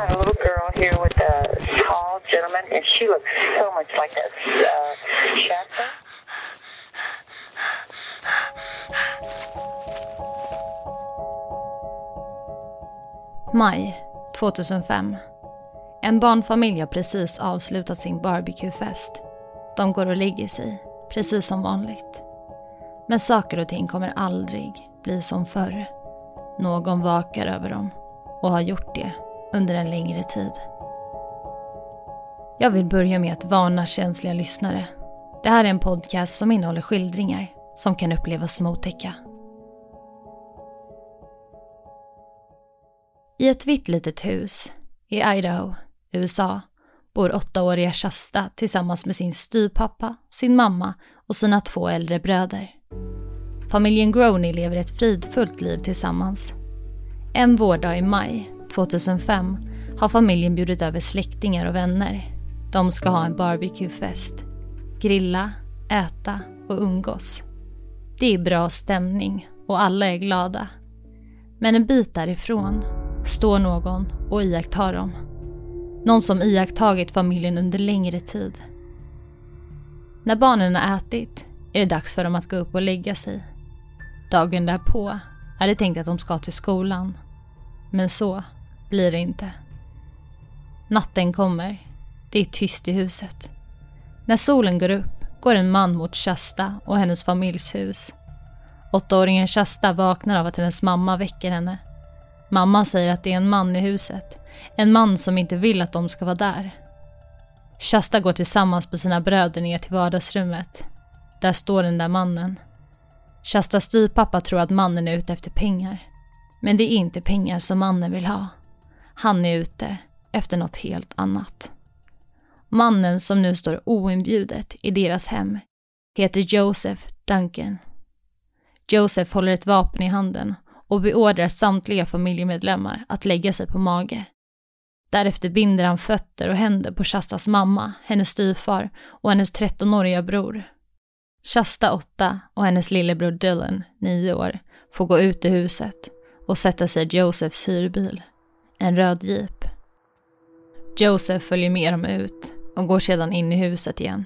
got a little girl here with a tall gentleman, and she looks so much like this. Uh, Shasta? Maj 2005. En barnfamilj har precis avslutat sin barbecuefest. De går och lägger sig, precis som vanligt. Men saker och ting kommer aldrig bli som förr. Någon vakar över dem och har gjort det under en längre tid. Jag vill börja med att varna känsliga lyssnare. Det här är en podcast som innehåller skildringar som kan upplevas som otäcka. I ett vitt litet hus i Idaho, USA, bor åttaåriga Shasta tillsammans med sin styvpappa, sin mamma och sina två äldre bröder. Familjen Groney lever ett fridfullt liv tillsammans. En vårdag i maj 2005 har familjen bjudit över släktingar och vänner. De ska ha en barbecuefest. Grilla, äta och umgås. Det är bra stämning och alla är glada. Men en bit därifrån står någon och iakttar dem. Någon som iakttagit familjen under längre tid. När barnen har ätit är det dags för dem att gå upp och lägga sig. Dagen därpå är det tänkt att de ska till skolan. Men så blir det inte. Natten kommer. Det är tyst i huset. När solen går upp går en man mot Shasta och hennes familjs hus. Åttaåringen Shasta vaknar av att hennes mamma väcker henne. Mamma säger att det är en man i huset. En man som inte vill att de ska vara där. Shasta går tillsammans med sina bröder ner till vardagsrummet. Där står den där mannen. Shastas styvpappa tror att mannen är ute efter pengar. Men det är inte pengar som mannen vill ha. Han är ute efter något helt annat. Mannen som nu står oinbjudet i deras hem heter Joseph Duncan. Joseph håller ett vapen i handen och beordrar samtliga familjemedlemmar att lägga sig på mage. Därefter binder han fötter och händer på Shastas mamma, hennes styvfar och hennes 13-åriga bror. Shasta 8 och hennes lillebror Dylan, 9 år, får gå ut ur huset och sätta sig i Josephs hyrbil, en röd jeep. Joseph följer med dem ut och går sedan in i huset igen.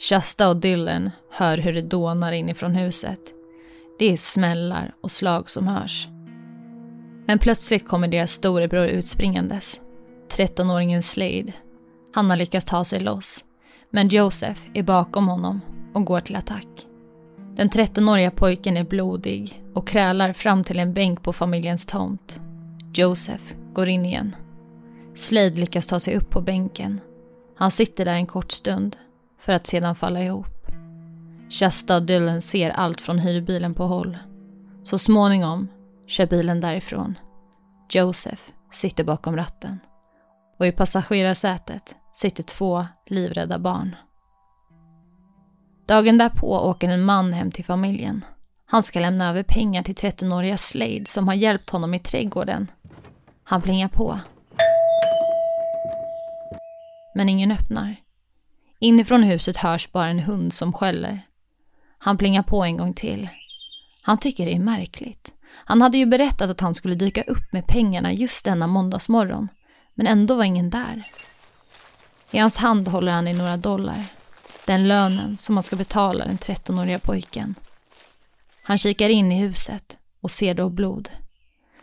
Shasta och Dylan hör hur det dånar inifrån huset. Det är smällar och slag som hörs. Men plötsligt kommer deras storebror utspringandes. 13-åringen Slade. Han har lyckats ta sig loss. Men Joseph är bakom honom och går till attack. Den 13-åriga pojken är blodig och krälar fram till en bänk på familjens tomt. Joseph går in igen. Slade lyckas ta sig upp på bänken. Han sitter där en kort stund för att sedan falla ihop. Shasta och Dylan ser allt från hyrbilen på håll. Så småningom kör bilen därifrån. Joseph sitter bakom ratten. Och i passagerarsätet sitter två livrädda barn. Dagen därpå åker en man hem till familjen. Han ska lämna över pengar till 13-åriga Slade som har hjälpt honom i trädgården. Han plingar på. Men ingen öppnar. Inifrån huset hörs bara en hund som skäller. Han plingar på en gång till. Han tycker det är märkligt. Han hade ju berättat att han skulle dyka upp med pengarna just denna måndagsmorgon. Men ändå var ingen där. I hans hand håller han i några dollar. Den lönen som han ska betala den 13-åriga pojken. Han kikar in i huset och ser då blod.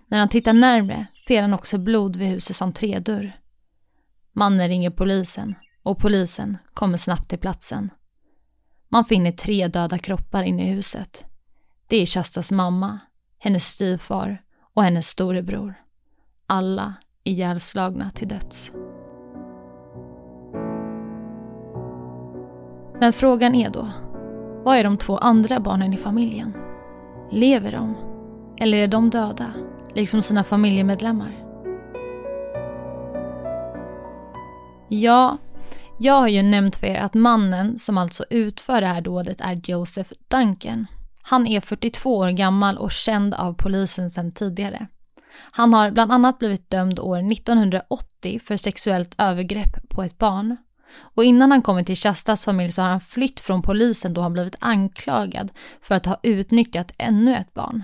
När han tittar närmre ser han också blod vid husets entrédörr. Mannen ringer polisen och polisen kommer snabbt till platsen. Man finner tre döda kroppar inne i huset. Det är Shastas mamma, hennes styvfar och hennes storebror. Alla ihjälslagna till döds. Men frågan är då, vad är de två andra barnen i familjen? Lever de? Eller är de döda, liksom sina familjemedlemmar? Ja, jag har ju nämnt för er att mannen som alltså utför det här dådet är Joseph Duncan. Han är 42 år gammal och känd av polisen sedan tidigare. Han har bland annat blivit dömd år 1980 för sexuellt övergrepp på ett barn. Och innan han kommer till Shastas familj så har han flytt från polisen då han blivit anklagad för att ha utnyttjat ännu ett barn.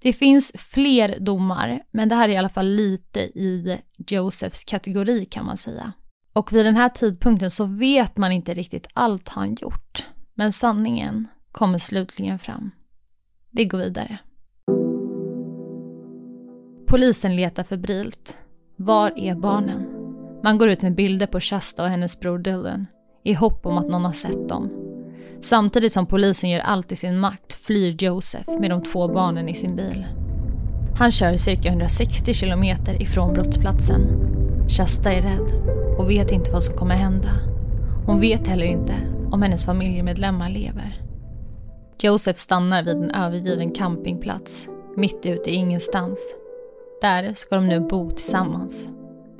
Det finns fler domar, men det här är i alla fall lite i Josephs kategori kan man säga. Och vid den här tidpunkten så vet man inte riktigt allt han gjort. Men sanningen kommer slutligen fram. Vi går vidare. Polisen letar febrilt. Var är barnen? Man går ut med bilder på Shasta och hennes bror Dylan i hopp om att någon har sett dem. Samtidigt som polisen gör allt i sin makt flyr Joseph med de två barnen i sin bil. Han kör cirka 160 kilometer ifrån brottsplatsen. Shasta är rädd och vet inte vad som kommer hända. Hon vet heller inte om hennes familjemedlemmar lever. Joseph stannar vid en övergiven campingplats, mitt ute i ingenstans. Där ska de nu bo tillsammans.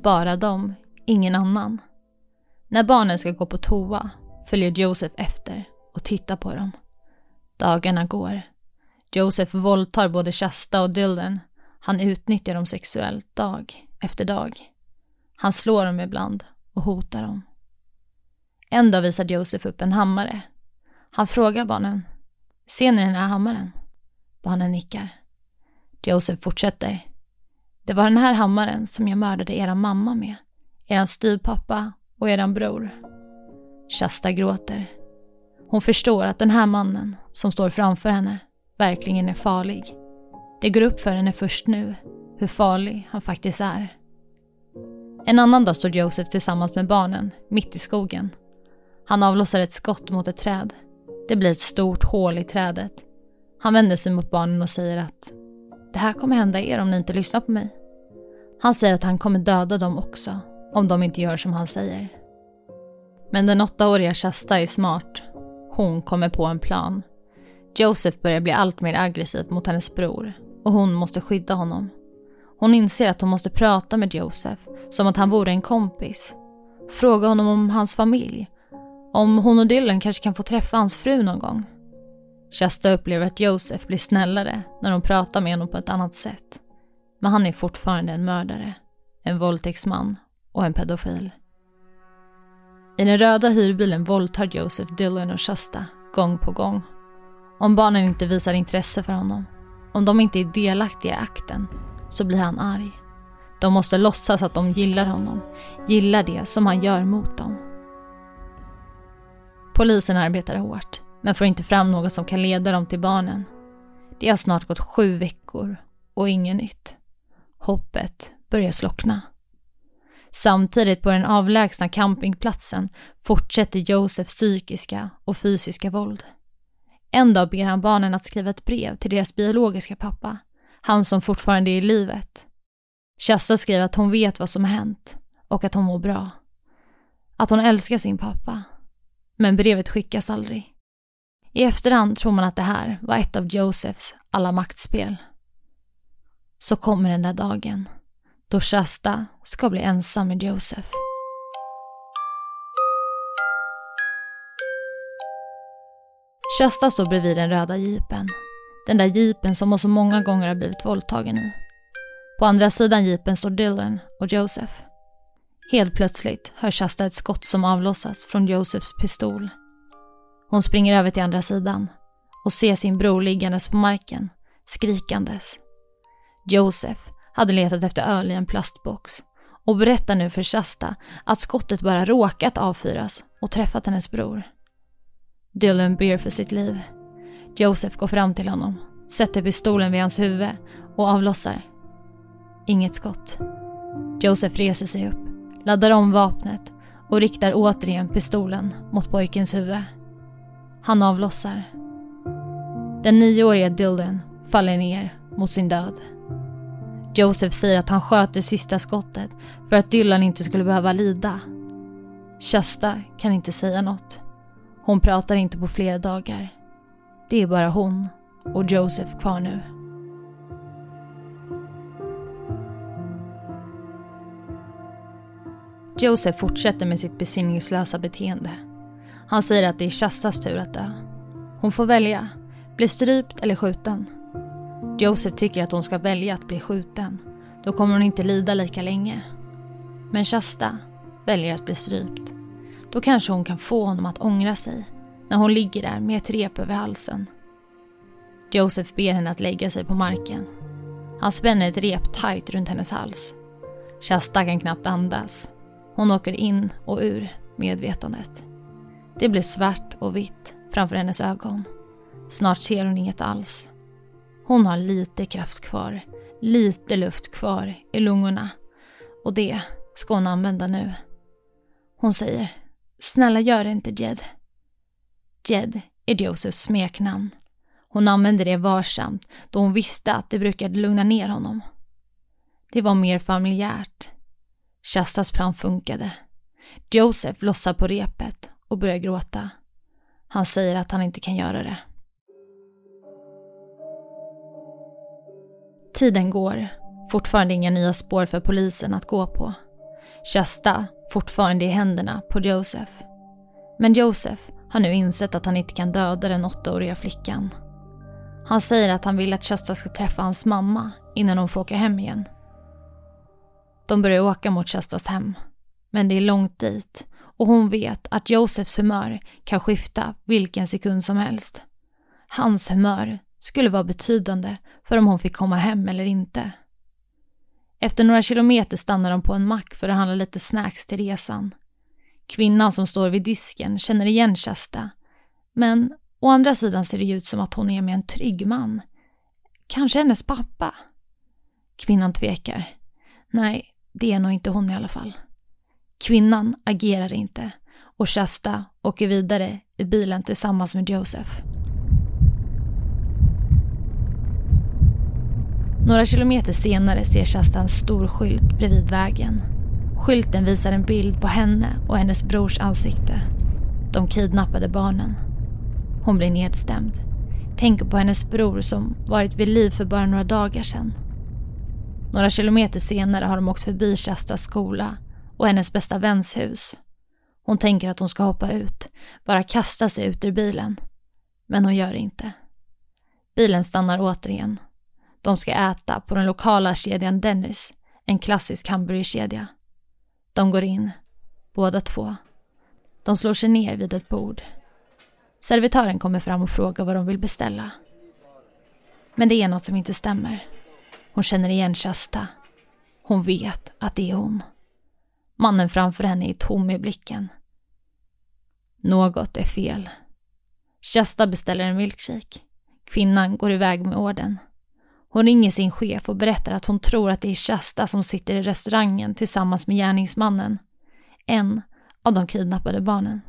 Bara de, ingen annan. När barnen ska gå på toa följer Joseph efter och tittar på dem. Dagarna går. Joseph våldtar både Shasta och Dylan. Han utnyttjar dem sexuellt dag efter dag. Han slår dem ibland och hotar dem. En dag visar Joseph upp en hammare. Han frågar barnen. Ser ni den här hammaren? Barnen nickar. Joseph fortsätter. Det var den här hammaren som jag mördade era mamma med. Eran styvpappa och eran bror. Shasta gråter. Hon förstår att den här mannen som står framför henne verkligen är farlig. Det går upp för henne först nu hur farlig han faktiskt är. En annan dag står Joseph tillsammans med barnen mitt i skogen. Han avlossar ett skott mot ett träd. Det blir ett stort hål i trädet. Han vänder sig mot barnen och säger att det här kommer hända er om ni inte lyssnar på mig. Han säger att han kommer döda dem också om de inte gör som han säger. Men den åttaåriga Shasta är smart. Hon kommer på en plan. Joseph börjar bli allt mer aggressiv mot hennes bror och hon måste skydda honom. Hon inser att hon måste prata med Joseph som att han vore en kompis. Fråga honom om hans familj. Om hon och Dylan kanske kan få träffa hans fru någon gång. Shasta upplever att Joseph blir snällare när hon pratar med honom på ett annat sätt. Men han är fortfarande en mördare, en våldtäktsman och en pedofil. I den röda hyrbilen våldtar Joseph Dylan och Shasta gång på gång. Om barnen inte visar intresse för honom, om de inte är delaktiga i akten, så blir han arg. De måste låtsas att de gillar honom, gillar det som han gör mot dem. Polisen arbetar hårt, men får inte fram något som kan leda dem till barnen. Det har snart gått sju veckor och inget nytt. Hoppet börjar slockna. Samtidigt på den avlägsna campingplatsen fortsätter Josefs psykiska och fysiska våld. En dag ber han barnen att skriva ett brev till deras biologiska pappa, han som fortfarande är i livet. Chassa skriver att hon vet vad som har hänt och att hon mår bra. Att hon älskar sin pappa. Men brevet skickas aldrig. I efterhand tror man att det här var ett av Josephs alla maktspel. Så kommer den där dagen då Shasta ska bli ensam med Joseph. Shasta står bredvid den röda jeepen. Den där jeepen som hon så många gånger har blivit våldtagen i. På andra sidan jeepen står Dylan och Joseph. Helt plötsligt hör Shasta ett skott som avlossas från Josephs pistol. Hon springer över till andra sidan och ser sin bror liggandes på marken, skrikandes. Joseph hade letat efter öl i en plastbox och berättar nu för Shasta att skottet bara råkat avfyras och träffat hennes bror. Dylan ber för sitt liv. Joseph går fram till honom, sätter pistolen vid hans huvud och avlossar. Inget skott. Joseph reser sig upp, laddar om vapnet och riktar återigen pistolen mot pojkens huvud. Han avlossar. Den nioåriga Dylan faller ner mot sin död. Joseph säger att han sköt det sista skottet för att Dylan inte skulle behöva lida. Shasta kan inte säga något. Hon pratar inte på flera dagar. Det är bara hon och Joseph kvar nu. Joseph fortsätter med sitt besinningslösa beteende. Han säger att det är Shastas tur att dö. Hon får välja, bli strypt eller skjuten. Joseph tycker att hon ska välja att bli skjuten. Då kommer hon inte lida lika länge. Men Shasta väljer att bli strypt. Då kanske hon kan få honom att ångra sig när hon ligger där med ett rep över halsen. Joseph ber henne att lägga sig på marken. Han spänner ett rep tajt runt hennes hals. Shasta kan knappt andas. Hon åker in och ur medvetandet. Det blir svart och vitt framför hennes ögon. Snart ser hon inget alls. Hon har lite kraft kvar, lite luft kvar i lungorna. Och det ska hon använda nu. Hon säger, snälla gör det inte Jed. Jed är Josephs smeknamn. Hon använde det varsamt då hon visste att det brukade lugna ner honom. Det var mer familjärt. Shastas plan funkade. Joseph lossar på repet och börjar gråta. Han säger att han inte kan göra det. Tiden går. Fortfarande inga nya spår för polisen att gå på. Shasta fortfarande i händerna på Joseph. Men Joseph har nu insett att han inte kan döda den åttaåriga flickan. Han säger att han vill att Shasta ska träffa hans mamma innan hon får åka hem igen. De börjar åka mot Shastas hem. Men det är långt dit och hon vet att Josephs humör kan skifta vilken sekund som helst. Hans humör skulle vara betydande för om hon fick komma hem eller inte. Efter några kilometer stannar de på en mack för att handla lite snacks till resan. Kvinnan som står vid disken känner igen Shasta. Men å andra sidan ser det ut som att hon är med en trygg man. Kanske hennes pappa? Kvinnan tvekar. Nej, det är nog inte hon i alla fall. Kvinnan agerar inte och Shasta åker vidare i bilen tillsammans med Joseph. Några kilometer senare ser Shasta en stor skylt bredvid vägen. Skylten visar en bild på henne och hennes brors ansikte. De kidnappade barnen. Hon blir nedstämd. Tänker på hennes bror som varit vid liv för bara några dagar sedan. Några kilometer senare har de åkt förbi Shastas skola och hennes bästa väns hus. Hon tänker att hon ska hoppa ut, bara kasta sig ut ur bilen. Men hon gör det inte. Bilen stannar återigen. De ska äta på den lokala kedjan Dennis, en klassisk hamburgerkedja. De går in, båda två. De slår sig ner vid ett bord. Servitören kommer fram och frågar vad de vill beställa. Men det är något som inte stämmer. Hon känner igen Shasta. Hon vet att det är hon. Mannen framför henne är tom i blicken. Något är fel. Shasta beställer en milkshake. Kvinnan går iväg med orden. Hon ringer sin chef och berättar att hon tror att det är Shasta som sitter i restaurangen tillsammans med gärningsmannen. En av de kidnappade barnen.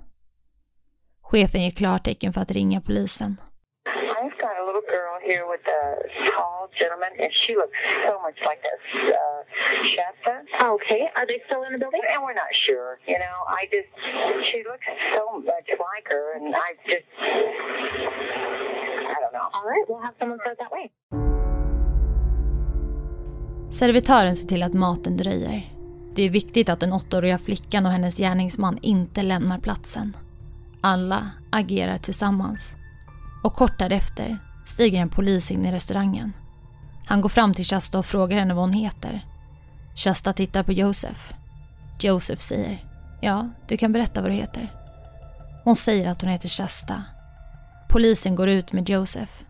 Chefen ger klartecken för att ringa polisen. I've got a little girl here with a tall gentleman, and she looks so much like this uh, Shasta. Okay. Are they still in the building? And we're not sure, you know. I just, she looks so much like her, and I just, I don't know. All right. We'll have someone start that way. Servitören ser till att maten dröjer. Det är viktigt att den åttaåriga flickan och hennes gärningsman inte lämnar platsen. Alla agerar tillsammans. Och kort därefter stiger en polis in i restaurangen. Han går fram till Shasta och frågar henne vad hon heter. Shasta tittar på Josef. Josef säger Ja, du kan berätta vad du heter. Hon säger att hon heter Shasta. Polisen går ut med Josef.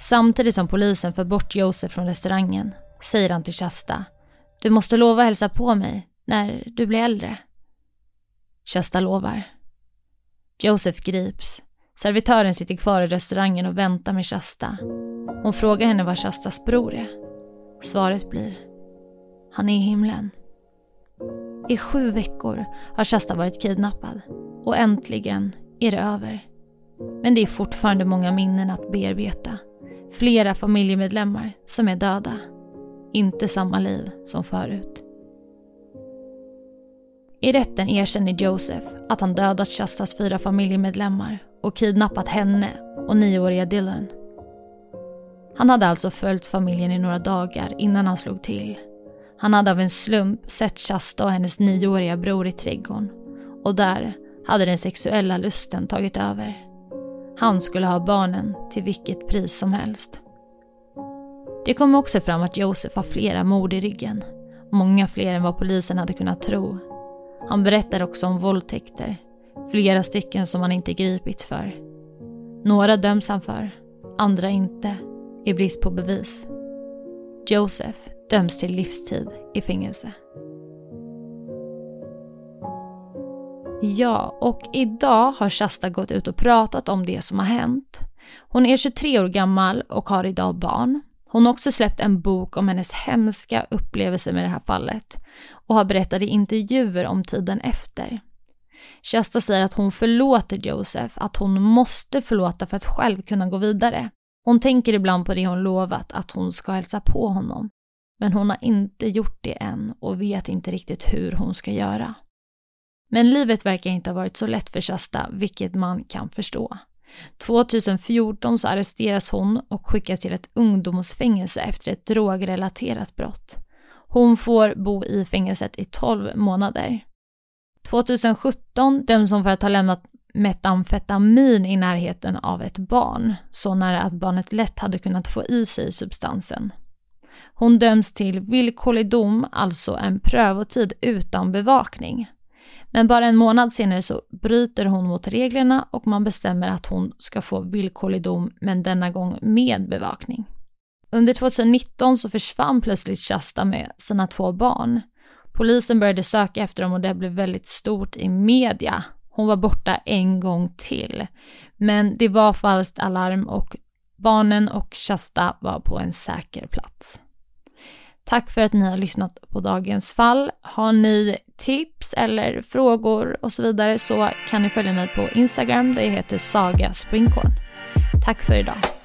Samtidigt som polisen för bort Josef från restaurangen säger han till Shasta. Du måste lova hälsa på mig när du blir äldre. Shasta lovar. Joseph grips. Servitören sitter kvar i restaurangen och väntar med Shasta. Hon frågar henne var Shastas bror är. Svaret blir Han är i himlen. I sju veckor har Shasta varit kidnappad och äntligen är det över. Men det är fortfarande många minnen att bearbeta. Flera familjemedlemmar som är döda. Inte samma liv som förut. I rätten erkänner Joseph att han dödat Shastas fyra familjemedlemmar och kidnappat henne och nioåriga Dylan. Han hade alltså följt familjen i några dagar innan han slog till. Han hade av en slump sett Shasta och hennes nioåriga bror i trädgården och där hade den sexuella lusten tagit över. Han skulle ha barnen till vilket pris som helst. Det kom också fram att Josef har flera mord i ryggen. Många fler än vad polisen hade kunnat tro. Han berättar också om våldtäkter. Flera stycken som han inte gripits för. Några döms han för, andra inte. i brist på bevis. Joseph döms till livstid i fängelse. Ja, och idag har Shasta gått ut och pratat om det som har hänt. Hon är 23 år gammal och har idag barn. Hon har också släppt en bok om hennes hemska upplevelser med det här fallet och har berättat i intervjuer om tiden efter. Shasta säger att hon förlåter Joseph, att hon måste förlåta för att själv kunna gå vidare. Hon tänker ibland på det hon lovat, att hon ska hälsa på honom. Men hon har inte gjort det än och vet inte riktigt hur hon ska göra. Men livet verkar inte ha varit så lätt för Shasta, vilket man kan förstå. 2014 så arresteras hon och skickas till ett ungdomsfängelse efter ett drogrelaterat brott. Hon får bo i fängelset i 12 månader. 2017 döms hon för att ha lämnat metamfetamin i närheten av ett barn, så nära att barnet lätt hade kunnat få i sig substansen. Hon döms till villkorlig dom, alltså en prövotid utan bevakning. Men bara en månad senare så bryter hon mot reglerna och man bestämmer att hon ska få villkorlig dom, men denna gång med bevakning. Under 2019 så försvann plötsligt Shasta med sina två barn. Polisen började söka efter dem och det blev väldigt stort i media. Hon var borta en gång till. Men det var falskt alarm och barnen och Shasta var på en säker plats. Tack för att ni har lyssnat på dagens fall. Har ni tips eller frågor och så vidare så kan ni följa mig på Instagram där jag heter Saga Springkorn. Tack för idag.